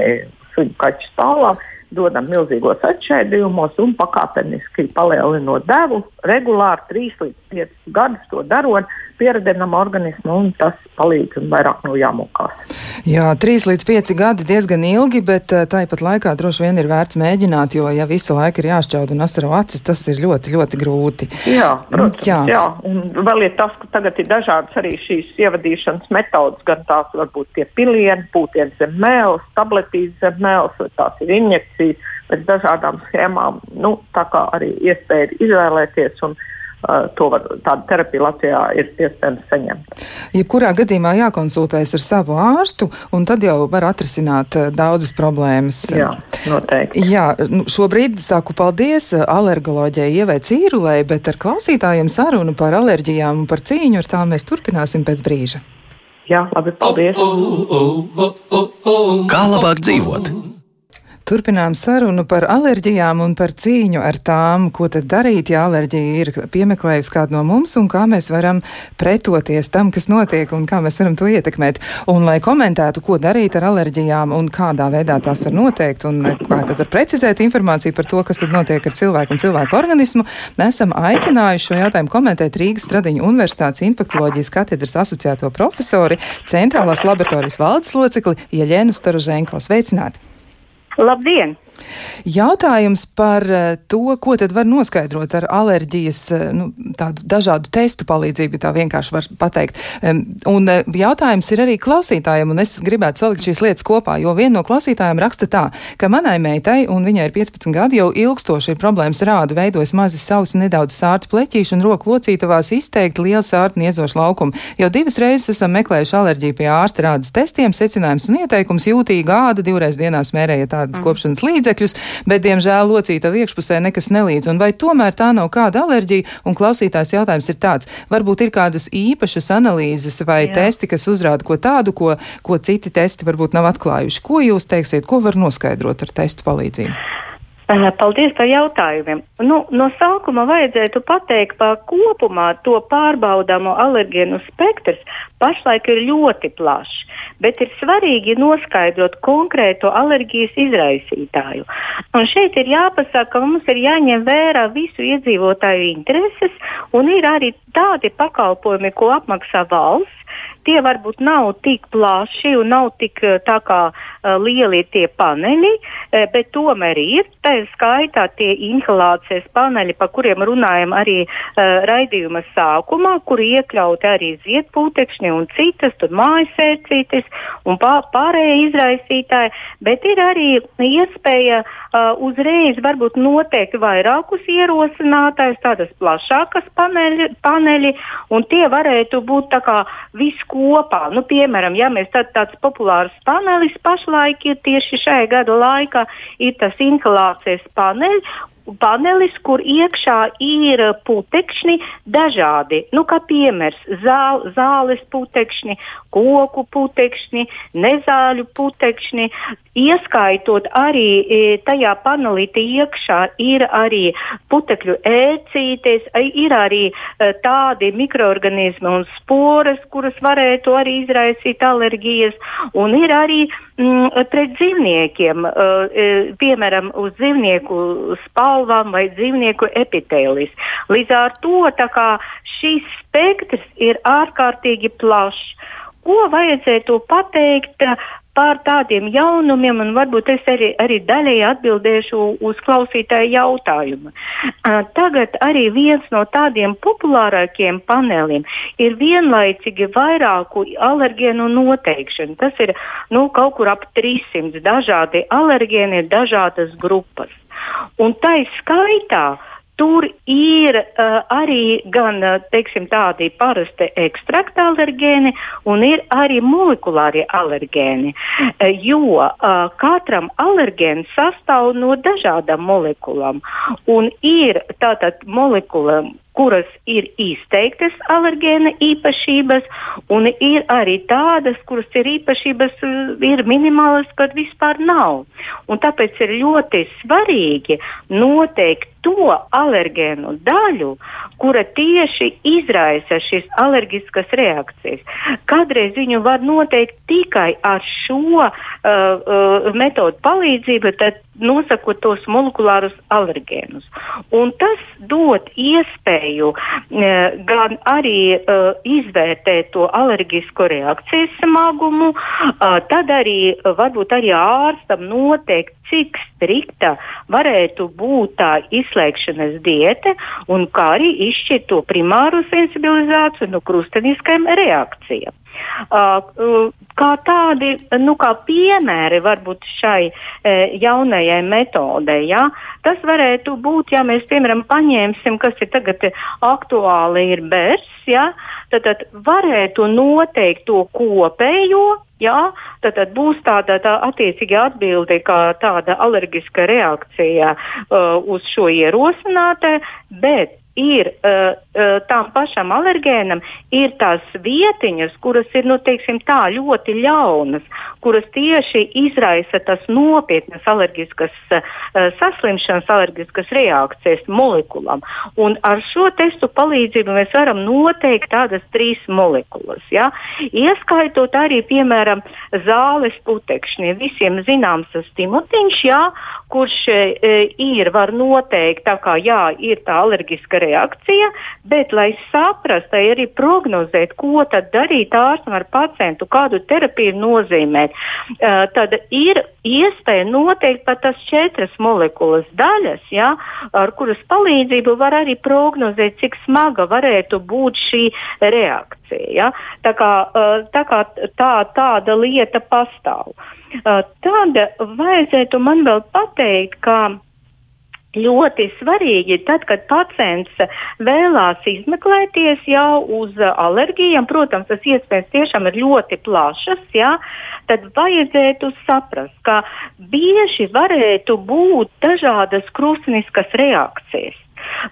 C: suņu kaķu stāvām dodam milzīgos atšķaidījumos un pakāpeniski palielinot devu, regulāri 3 līdz 5 gadus to darot, pieredzinām organismu un tas palīdz un vairāk no jāmokās.
B: Jā, 3 līdz 5 gadi diezgan ilgi, bet eh, tāpat laikā droši vien ir vērts mēģināt, jo ja visu laiku ir jāšķaud un asaro acis, tas ir ļoti, ļoti grūti.
C: Jā, protams, jā. jā, un vēl ir tas, ka tagad ir dažādas arī šīs ievadīšanas metodas, gan tās varbūt tie pilieni, pūtiens zem mēles, tabletītes zem mēles, vai tās ir injekcijas pēc dažādām schēmām. Nu, tā kā arī iespēja izvēlēties. Un, Uh, to var, tādu terapiju Latvijā ir iespējams saņemt.
B: Jebkurā gadījumā jākonsultējas ar savu ārstu, un tad jau var atrisināt uh, daudzas problēmas.
C: Jā, noteikti.
B: Jā, nu, šobrīd saku paldies uh, alergoloģijai Ievai Cīrulē, bet ar klausītājiem sarunu par alerģijām un par cīņu ar tām mēs turpināsim pēc brīža.
C: Jā, labi, paldies!
D: Kā labāk dzīvot?
B: Turpinām sarunu par alerģijām un par cīņu ar tām, ko tad darīt, ja alerģija ir piemeklējusi kādu no mums un kā mēs varam pretoties tam, kas notiek un kā mēs varam to ietekmēt. Un lai komentētu, ko darīt ar alerģijām un kādā veidā tās var noteikt un kā tad var precizēt informāciju par to, kas tad notiek ar cilvēku un cilvēku organismu, esam aicinājuši šo jautājumu komentēt Rīgas Stradiņu Universitātes infektoloģijas katedras asociēto profesori, centrālās laboratorijas valdes locekli Jeļenu Staroženko. Sveicināti!
E: Labdien!
B: Jautājums par eh, to, ko tad var noskaidrot ar alerģijas, eh, nu, dažādu testu palīdzību, tā vienkārši var pateikt. Un eh, jautājums ir arī klausītājiem, un es gribētu salikt šīs lietas kopā, jo viena no klausītājiem raksta tā, ka manai meitai, un viņai ir 15 gadi, jau ilgstoši ir problēmas rādu, veidojas mazi sausi, nedaudz sārti pleķīši un roku locītavās izteikti liela sārti niezoša laukuma. Jau divas reizes esam meklējuši alerģiju pie ārsta rādas testiem, secinājums un ieteikums jūtīga āda divreiz dienā smērēja tādas mm. kopšanas līdzekļus līdzekļus, bet, diemžēl, locīta iekšpusē nekas nelīdz. Un vai tomēr tā nav kāda alerģija? Un klausītājs jautājums ir tāds, varbūt ir kādas īpašas analīzes vai Jā. testi, kas uzrāda ko tādu, ko, ko citi testi varbūt nav atklājuši. Ko jūs teiksiet, ko var noskaidrot ar testu palīdzību?
D: Paldies par jautājumiem. Nu, no sākuma vajadzētu pateikt, ka kopumā to pārbaudāmo alergēnu spektrs pašlaik ir ļoti plašs, bet ir svarīgi noskaidrot konkrēto alerģijas izraisītāju. Un šeit ir jāpasaka, ka mums ir jāņem vērā visu iedzīvotāju intereses, un ir arī tādi pakalpojumi, ko apmaksā valsts Tie varbūt nav tik plaši un nav tik eh, kā, uh, lieli tie paneļi, uh, bet tomēr ir. Tā ir skaitā tie inhalācijas paneļi, par kuriem runājam arī raidījuma sākumā, kur iekļauti arī ziedputekšņi un citas, tur mājasērcītes un pārējie izraisītāji, bet ir arī iespēja uzreiz varbūt noteikt vairākus ierosinātājus, tādas plašākas paneļi, paneļi un tie varētu būt tā kā viss kopā. Nu, piemēram, ja mēs tad tāds populārs panelis pašlaik ir tieši šajā gada laikā, ir tas inhalācijas panelis, panelis, kur iekšā ir putekšņi dažādi. Nu, kā piemērs, zāl, zāles putekšņi, koku putekšņi, nezāļu putekšņi. Ieskaitot arī e, tajā panelīte iekšā ir arī putekļu ēcītes, ir arī e, tādi mikroorganismi un sporas, kuras varētu arī izraisīt alerģijas, un ir arī mm, pret dzīvniekiem, piemēram, uz dzīvnieku spalvām vai dzīvnieku epitēlis. Līdz ar to šis spektrs ir ārkārtīgi plašs. Ko vajadzētu pateikt par tādiem jaunumiem, un varbūt es arī, arī daļēji atbildēšu uz klausītāju jautājumu. Tagad arī viens no tādiem populārākiem paneliem ir vienlaicīgi vairāku alergēnu noteikšana. Tas ir nu, kaut kur ap 300 dažādi alergēni, dažādas grupas. Un tā skaitā uh, Tur ir uh, arī gan uh, teiksim, tādi parasti ekstrakta alergēni, un ir arī molekulārie alergēni. Uh, jo uh, katram alergēnam sastāv no dažādām molekulām. Un ir tātad molekula, kuras ir izteiktas alergēna īpašības, un ir arī tādas, kuras ir īpašības ir minimālas, kad vispār nav. Un tāpēc ir ļoti svarīgi noteikt to alergēnu daļu, kura tieši izraisa šīs alerģiskas reakcijas. Kādreiz viņu var noteikt tikai ar šo uh, uh, metodu palīdzību, tad nosakot tos molekulārus alergēnus. Un tas dod iespēju uh, gan arī uh, izvērtēt to alerģisko reakciju smagumu, uh, tad arī uh, varbūt arī ārstam noteikt, cik strikta varētu būt tā izslēgšanas diete un kā arī izšķirt to primāro sensibilizāciju no krusteniskajām reakcijām. Kā tādi nu, kā piemēri varbūt šai e, jaunajai metodei, ja? tas varētu būt, ja mēs piemēram paņemsim, kas ir tagad aktuāli, ir bērs, ja? tad, tad varētu noteikt to kopējo Jā, tad, tad būs tāda tā attiecīga atbilde, kā tāda alerģiska reakcija uh, uz šo ierosinātē, bet ir uh, uh, tam pašam alergēnam, ir tās vietiņas, kuras ir nu, teiksim, tā, ļoti ļaunas, kuras tieši izraisa tas nopietnas alerģiskas uh, saslimšanas, alerģiskas reakcijas molekulām. Un ar šo testu palīdzību mēs varam noteikt tādas trīs molekulas. Ja? Ieskaitot arī, piemēram, zāles putekšņi. Visiem zināms tas stimulants, ja, kurš uh, ir, var noteikt, tā kā jā, ir tā alerģiska reakcija, bet, lai saprastu, arī prognozēt, ko tad darīt ārstam ar pacientu, kādu terapiju nozīmēt, uh, tad ir iespēja noteikt pat tās četras molekulas daļas, ja, ar kuras palīdzību var arī prognozēt, cik smaga varētu būt šī reakcija. Ja. Tā, kā, tā kā tā, tāda lieta pastāv. Uh, tad vajadzētu man vēl pateikt, ka ļoti svarīgi, tad, kad pacients vēlās izmeklēties jau uz alerģijām, protams, tas iespējas tiešām ir ļoti plašas, jā, tad vajadzētu saprast, ka bieži varētu būt dažādas krustniskas reakcijas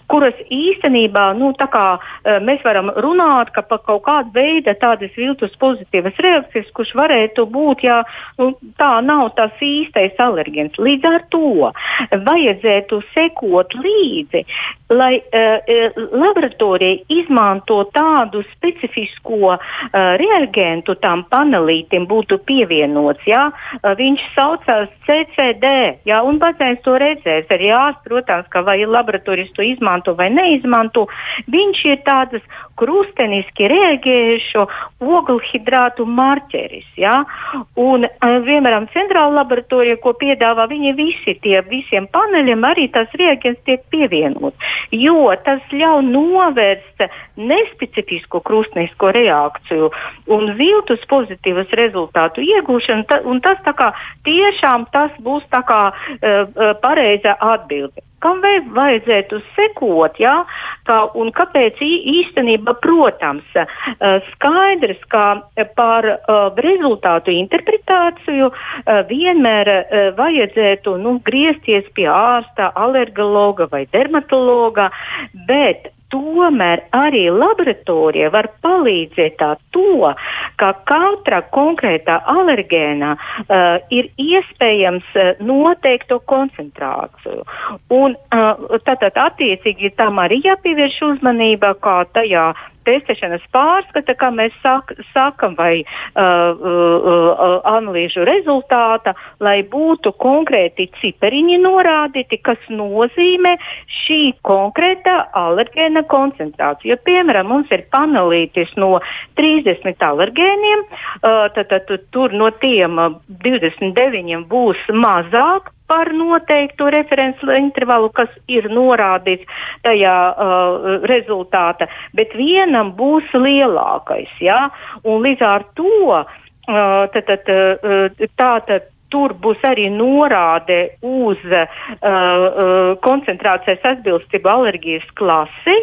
D: kuras īstenībā nu, kā, eh, mēs varam runāt ka par kaut kādu veidu tādas viltus pozitīvas reakcijas, kurš varētu būt, ja nu, tā nav tas īstais alergens. Līdz ar to vajadzētu sekot līdzi, lai uh, laboratorija izmanto tādu specifisko uh, reagentu tam panelītim būtu pievienots. Ja? Uh, viņš saucās CCD, ja? un pacients to redzēs. Arī ārsts, protams, ka vai laboratorijas to izmanto vai neizmanto, viņš ir tādas krusteniski reaģējušo oglehidrātu marķeris. Ja? Un, vienmēram, centrāla laboratorija, ko piedāvā, viņi visi tie visiem paneļiem arī tas reaģents tiek pievienots jo tas ļauj novērst nespecifisko krustnisko reakciju un viltus pozitīvas rezultātu iegūšanu. Ta, tas kā, tiešām tas būs tā kā uh, pareiza atbilde kam vajadzētu sekot, ja? kā, un kāpēc īstenībā, protams, skaidrs, ka par rezultātu interpretāciju vienmēr vajadzētu nu, griezties pie ārsta, alergologa vai dermatologa, bet tomēr arī laboratorija var palīdzēt ar to, ka katra konkrētā alergēna uh, ir iespējams uh, noteiktu koncentrāciju. Un, uh, tātad attiecīgi tam arī jāpievērš uzmanība, kā tajā testēšanas pārskata, kā mēs sak, sakam, vai uh, uh, uh, analīžu rezultāta, lai būtu konkrēti cipariņi norādīti, kas nozīmē šī konkrētā alergēna koncentrācija. Jo, piemēram, mums ir panelītis no 30 alergēniem, uh, tad, tad tur no tiem 29 būs mazāk par noteiktu references intervalu, kas ir norādīts tajā uh, rezultātā, bet vienam būs lielākais. Ja? Un līdz ar to uh, tad, tad, uh, tā tad tur būs arī norāde uz uh, uh, koncentrācijas atbilstību alerģijas klasi,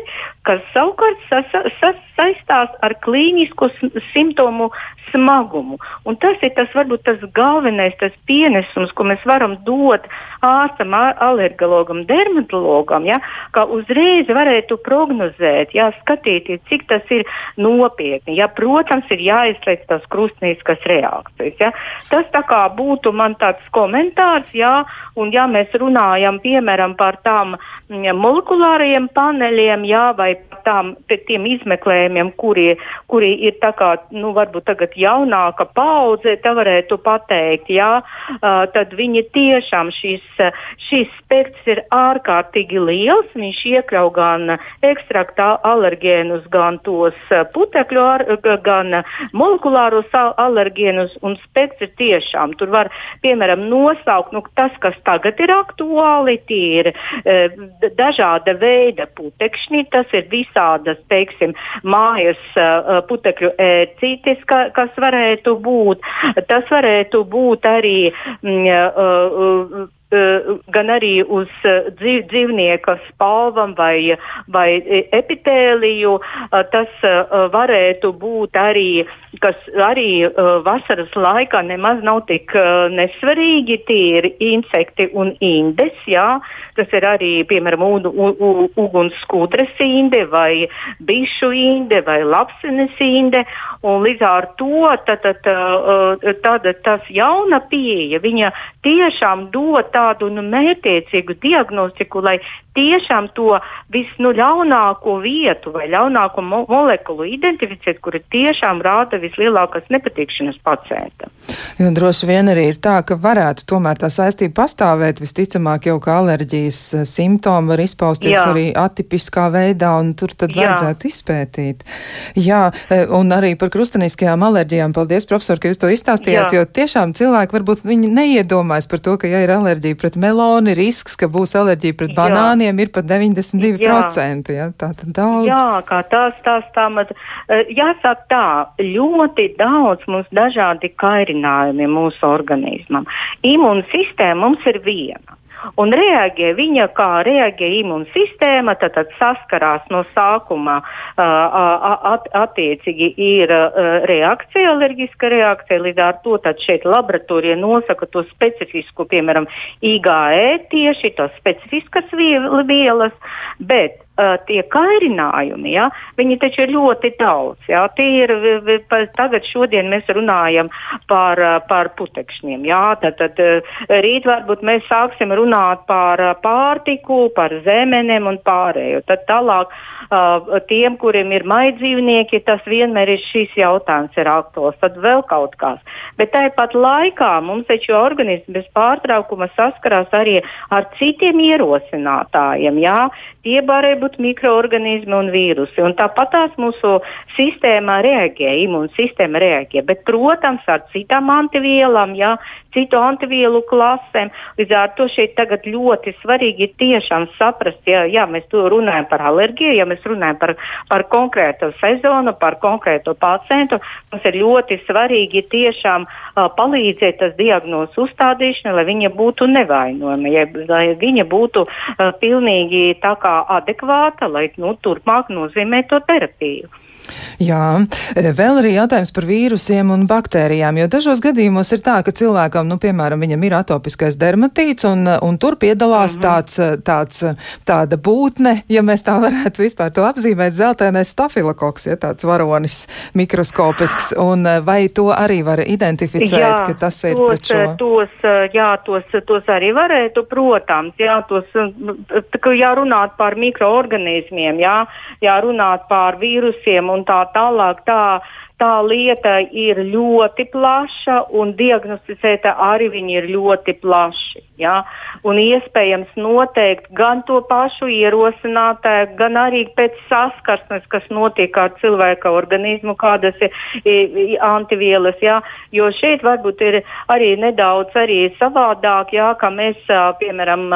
D: kas savukārt sas, sas, saistās ar klīnisku simptomu smagumu. Un tas ir tas, varbūt, tas galvenais tas pienesums, ko mēs varam dot ārstam, alergologam, dermatologam, ja, ka uzreiz varētu prognozēt, ja, skatīties, cik tas ir nopietni. Ja, protams, ir jāizslēdz tās krustnīskas reakcijas. Ja. Tas tā kā būtu man tāds komentārs, ja, un ja mēs runājam, piemēram, par tām ja, molekulāriem paneļiem, ja, vai par tām, tiem izmeklējumiem, kuri, kuri ir tā kā, nu, varbūt tagad jaunāka paudze, tā varētu pateikt, uh, tad viņi tiešām šis, šis spektrs ir ārkārtīgi liels. Viņš iekļauj gan ekstraktā alergēnus, gan tos putekļu, ar, gan molekulārus alergēnus, un spektrs tiešām. Tur var, piemēram, nosaukt nu, tas, kas tagad ir aktuāli, tie ir e, dažāda veida putekšņi, tas ir visādas, teiksim, mājas uh, putekļu ērcītis, ka, kas varētu būt. Tas varētu būt arī mm, uh, uh, gan arī uz dzīv, dzīvnieka spalvam vai, vai epitēliju. Tas varētu būt arī, kas arī vasaras laikā nemaz nav tik nesvarīgi. Tie ir insekti un indes, jā. Tas ir arī, piemēram, ugunskūdras inde vai bišu inde vai lapsenes inde. Un līdz ar to tad, tad, tad, tas jauna pieeja, viņa tiešām dod tādu nu, mērķiecīgu diagnostiku, lai tiešām to visļaunāko nu, vietu vai ļaunāko mo molekulu identificēt, kura tiešām rāda vislielākās nepatikšanas pacientam.
B: Jo droši vien arī ir tā, ka varētu tomēr tā saistība pastāvēt. Visticamāk, jau kā alerģijas eh, simptomi var izpausties Jā. arī atipiskā veidā, un tur tad Jā. vajadzētu izpētīt. Jā, eh, un arī par krustaniskajām alerģijām. Paldies, profesor, ka jūs to izstāstījāt, Jā. jo tiešām cilvēki varbūt viņi neiedomājas par to, ka ja ir alerģija pret meloni, risks, ka būs alerģija pret banāniem bērniem ir pat 92%. Jā, ja, tā tad daudz.
D: Jā, kā tās, tās tā, mat, eh, jāsaka tā, ļoti daudz mums dažādi kairinājumi mūsu organismam. Imūnsistēma mums ir viena. Un reaģē viņa, kā reaģē imūnsistēma, tad, tad saskarās no sākuma at, attiecīgi ir reakcija, alerģiska reakcija, līdz ar to šeit laboratorija nosaka to specifisku, piemēram, IgE tieši tos specifiskas vielas, bet uh, tie kairinājumi, ja, viņi taču ir ļoti daudz. Ja, ir, tagad šodien mēs runājam par, par putekšņiem. Ja, tad, tad rīt varbūt mēs sāksim runāt par pārtiku, par zemenēm un pārējo. Tad tālāk uh, tiem, kuriem ir maidzīvnieki, tas vienmēr ir šis jautājums ir aktuāls. Tad vēl kaut kas. Bet tāpat laikā mums taču organisms bez pārtraukuma saskarās arī ar citiem ierosinātājiem. Ja. Tie varēja būt mikroorganismi un vīrusi. Un tāpat tās mūsu sistēmā reaģē, imūnsistēma reaģē. Bet, protams, ar citām antivielām, jā, citu antivielu klasēm. Līdz ar to šeit tagad ļoti svarīgi tiešām saprast, ja, ja mēs to runājam par alerģiju, ja mēs runājam par, par konkrētu sezonu, par konkrētu pacientu, mums ir ļoti svarīgi tiešām uh, palīdzēt tas diagnozes uzstādīšanai, lai viņa būtu nevainojama, ja, lai viņa būtu uh, pilnīgi tā kā adekvāta, lai nu, turpmāk nozīmē to terapiju.
B: Jā, e, vēl arī jautājums par vīrusiem un baktērijām, jo dažos gadījumos ir tā, ka cilvēkam, nu, piemēram, viņam ir atopiskais dermatīts un, un tur piedalās mm -hmm. tāds, e, tāds, e, tāda būtne, ja mēs tā varētu vispār to apzīmēt, zeltainais stafilokoks, ja tāds varonis mikroskopisks, un vai to arī var identificēt, jā, ka tas ir tos, pret šo?
D: Tos, jā, tos, tos arī varētu, protams, jā, tos, jā, runāt par mikroorganismiem, jā, jā, runāt par vīrusiem un tā tālāk. Tā, tā lieta ir ļoti plaša un diagnosticēta arī viņi ir ļoti plaši. Ja? Un iespējams noteikt gan to pašu ierosinātāju, gan arī pēc saskarsmes, kas notiek ar cilvēka organismu, kādas ir antivielas. Ja? Jo šeit varbūt ir arī nedaudz arī savādāk, ja? ka mēs, piemēram,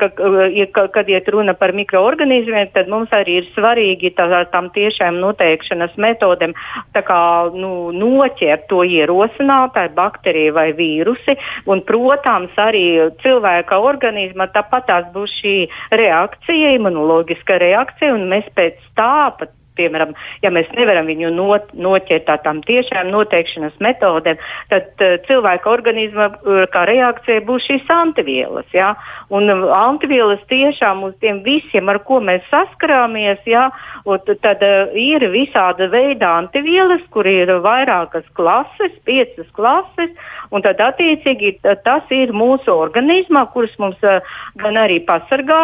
D: ka, ka, kad iet runa par mikroorganismiem, tad mums arī ir svarīgi tā, tam tiešām noteikšanas metodēm kā, nu, noķert to ierosinātāju, bakteriju vai vīrusi. Un, protams, arī cilvēka organismā tāpat tās būs šī reakcija, imunoloģiska reakcija, un mēs pēc tā pat piemēram, ja mēs nevaram viņu not, noķert ar tām tiešām noteikšanas metodēm, tad uh, cilvēka organisma uh, kā reakcija būs šīs antivielas. Ja? Un uh, antivielas tiešām uz tiem visiem, ar ko mēs saskarāmies, ja? Un, tad uh, ir visāda veida antivielas, kur ir vairākas klases, piecas klases, un tad attiecīgi tas ir mūsu organismā, kuras mums uh, gan arī pasargā,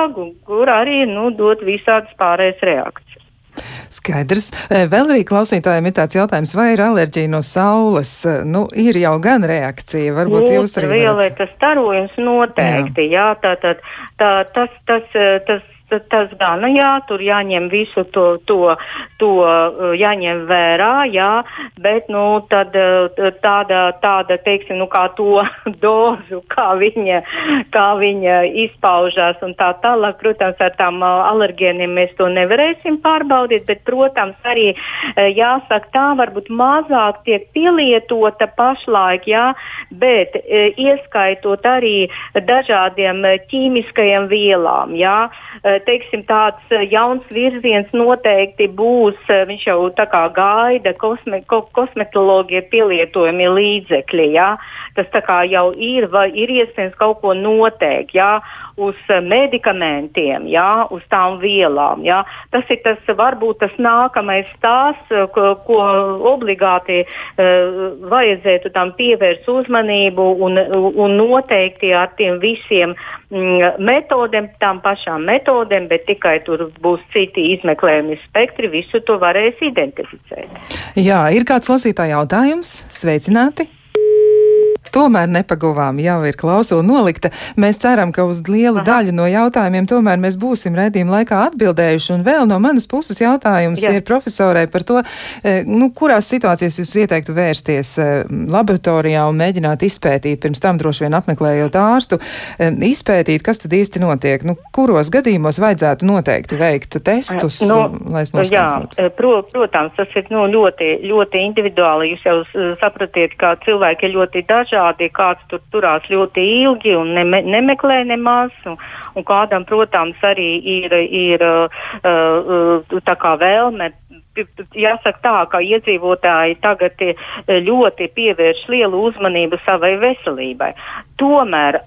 D: kur arī nu, dod visādas pārējais reakcijas.
B: Skaidrs. E, vēl arī klausītājiem ir tāds jautājums, vai ir alerģija no saules? E, nu, ir jau gan reakcija, varbūt
D: nu,
B: jūs arī.
D: Violetas starojums noteikti, jā, jā tā, tā, tā, tas, tas, tas tas gan, nu jā, tur jāņem visu to, to, to uh, jāņem vērā, jā, bet, nu, tad uh, tāda, tāda, teiksim, nu, kā to dozu, kā viņa, kā viņa izpaužās un tā tālāk, protams, ar tām uh, alergēniem mēs to nevarēsim pārbaudīt, bet, protams, arī jāsaka tā, varbūt mazāk tiek pielietota pašlaik, jā, bet ieskaitot arī dažādiem ķīmiskajiem vielām, jā, teiksim, tāds eh, jauns virziens noteikti būs. Eh, viņš jau tā kā gaida kosme, ko, kosmetoloģija pielietojami līdzekļi. Ja? Tas tā kā jau ir, vai ir iespējams kaut ko noteikt ja? Uz eh, medikamentiem, ja? uz tām vielām. Ja? Tas ir tas varbūt tas nākamais tās, ko, ko obligāti uh, vajadzētu tam pievērst uzmanību un, un noteikti ar tiem visiem mm, metodēm, tām pašām metodēm, bet tikai tur būs citi izmeklējumi spektri, visu to varēs identificēt.
B: Jā, ir kāds lasītāja jautājums? Sveicināti! Tomēr nepaguvām, jau ir klausula nolikta. Mēs ceram, ka uz lielu Aha. daļu no jautājumiem tomēr mēs būsim redzījuma laikā atbildējuši. Un vēl no manas puses jautājums Jā. ir profesorai par to, e, nu, kurās situācijās jūs ieteiktu vērsties e, laboratorijā un mēģināt izpētīt, pirms tam droši vien apmeklējot ārstu, e, izpētīt, kas tad īsti notiek. Nu, kuros gadījumos vajadzētu noteikti veikt testus,
D: nu,
B: lai es noskaidrotu?
D: Jā, pro, protams, tas ir nu, ļoti, ļoti individuāli. Jūs jau sapratiet, ka cilvēki ir ļoti dažādi parādīja, kāds tur turās ļoti ilgi un neme, nemeklē nemaz. Un, un kādam, protams, arī ir, ir uh, uh, tā kā vēlme jāsaka tā, ka iedzīvotāji tagad ļoti pievērš lielu uzmanību savai veselībai. Tomēr,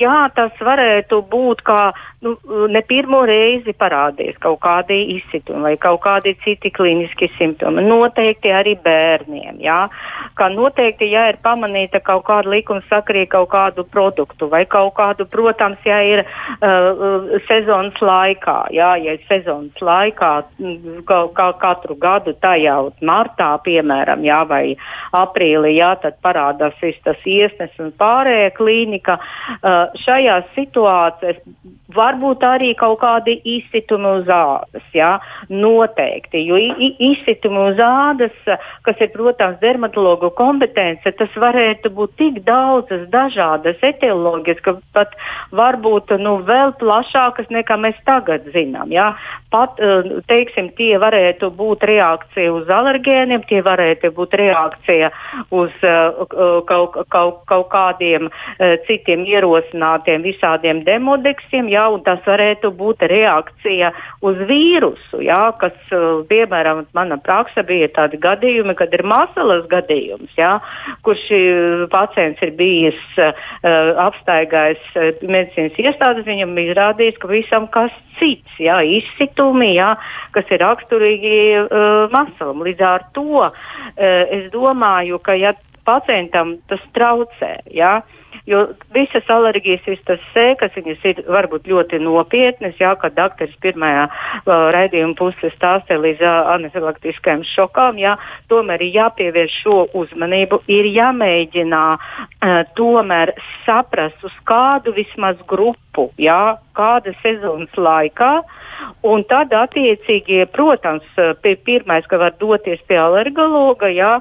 D: jā, tas varētu būt kā nu, ne pirmo reizi parādījies kaut kādi izsitumi vai kaut kādi citi kliniski simptomi. Noteikti arī bērniem. Jā. Kā noteikti, ja ir pamanīta kaut kāda likuma sakarīga kaut kādu produktu vai kaut kādu, protams, ja ir uh, sezonas laikā, jā, ja ir sezonas laikā, kā, kā katru gadu tajā martā, piemēram, jā, vai aprīlī, jā, tad parādās tas iesnes un klīniski klīnika. Uh, šajās situācijās varbūt arī kaut kādi izsitumi uz ādas, jā, noteikti, jo izsitumi uz ādas, kas ir, protams, dermatologu kompetence, tas varētu būt tik daudzas dažādas etioloģijas, ka pat varbūt nu, vēl plašākas nekā mēs tagad zinām, jā. Pat, uh, teiksim, tie varētu būt reakcija uz alergēniem, tie varētu būt reakcija uz uh, kaut, kaut, kaut kādiem uh, citiem ierosinātiem visādiem demodeksiem, jā, un tas varētu būt reakcija uz vīrusu, jā, kas, uh, piemēram, mana praksa bija tādi gadījumi, kad ir masalas gadījums, jā, kurš uh, pacients ir bijis uh, apstaigājis medicīnas iestādes, viņam izrādījis, ka visam kas cits, jā, izsitumi, jā, kas ir raksturīgi uh, masalam. Līdz ar to uh, es domāju, ka ja pacientam tas traucē, jā, uh, Jo visas alerģijas, visas tas sēkas, viņas ir varbūt ļoti nopietnas, jā, kad dakteris pirmajā uh, raidījuma pusē stāsta līdz uh, anafilaktiskajam šokām, jā, tomēr ir jāpievērš šo uzmanību, ir jāmēģina uh, tomēr saprast, uz kādu vismaz grupu, jā, kāda sezonas laikā, un tad attiecīgi, protams, pirmais, ka var doties pie alergologa, jā,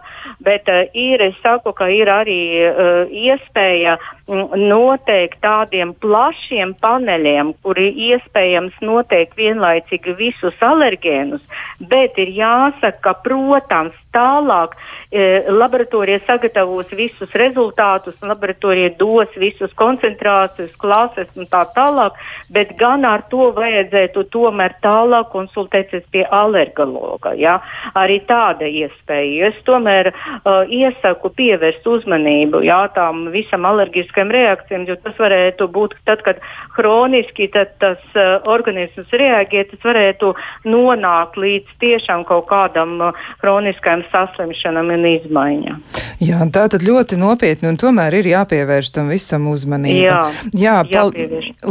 D: bet uh, ir, es saku, ka ir arī uh, iespēja enough noteikt tādiem plašiem paneļiem, kuri iespējams noteikt vienlaicīgi visus alergēnus, bet ir jāsaka, ka, protams, tālāk e, laboratorija sagatavos visus rezultātus, laboratorija dos visus koncentrācijas, klases un tā tālāk, bet gan ar to vajadzētu tomēr tālāk konsultēties pie alergologa. Ja? Arī tāda iespēja. Es tomēr uh, iesaku pievērst uzmanību jā, tām visam alergiskajam reakcijām, jo tas varētu būt tad, kad hroniski tad tas uh, organisms reaģē, tas varētu nonākt līdz tiešām kaut kādam uh, hroniskajam saslimšanam un izmaiņām.
B: Jā, tā tad ļoti nopietni un tomēr ir jāpievērš tam visam uzmanību.
D: Jā,
B: Jā pal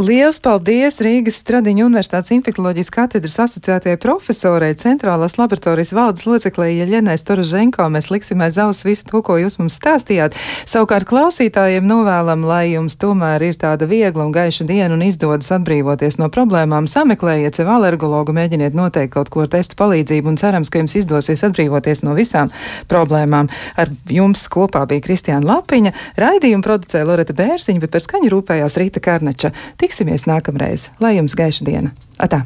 B: liels paldies Rīgas Stradiņu Universitātes infektoloģijas katedras asociētajai profesorai, centrālās laboratorijas valdes loceklē Jeļenai Storoženko. Mēs liksim aiz auss visu to, ko jūs mums stāstījāt. Savukārt klausītājiem novēlam, lai jums tomēr ir tāda viegla un gaiša diena un izdodas atbrīvoties no problēmām. Sameklējiet sev alergologu, mēģiniet noteikt kaut ko ar testu palīdzību un cerams, ka jums izdosies atbrīvoties no visām problēmām. Ar jums kopā bija Kristiāna Lapiņa, raidījumu producēja Loreta Bērziņa, bet par skaņu rūpējās Rīta Karneča. Tiksimies nākamreiz. Lai jums gaiša diena! Atā!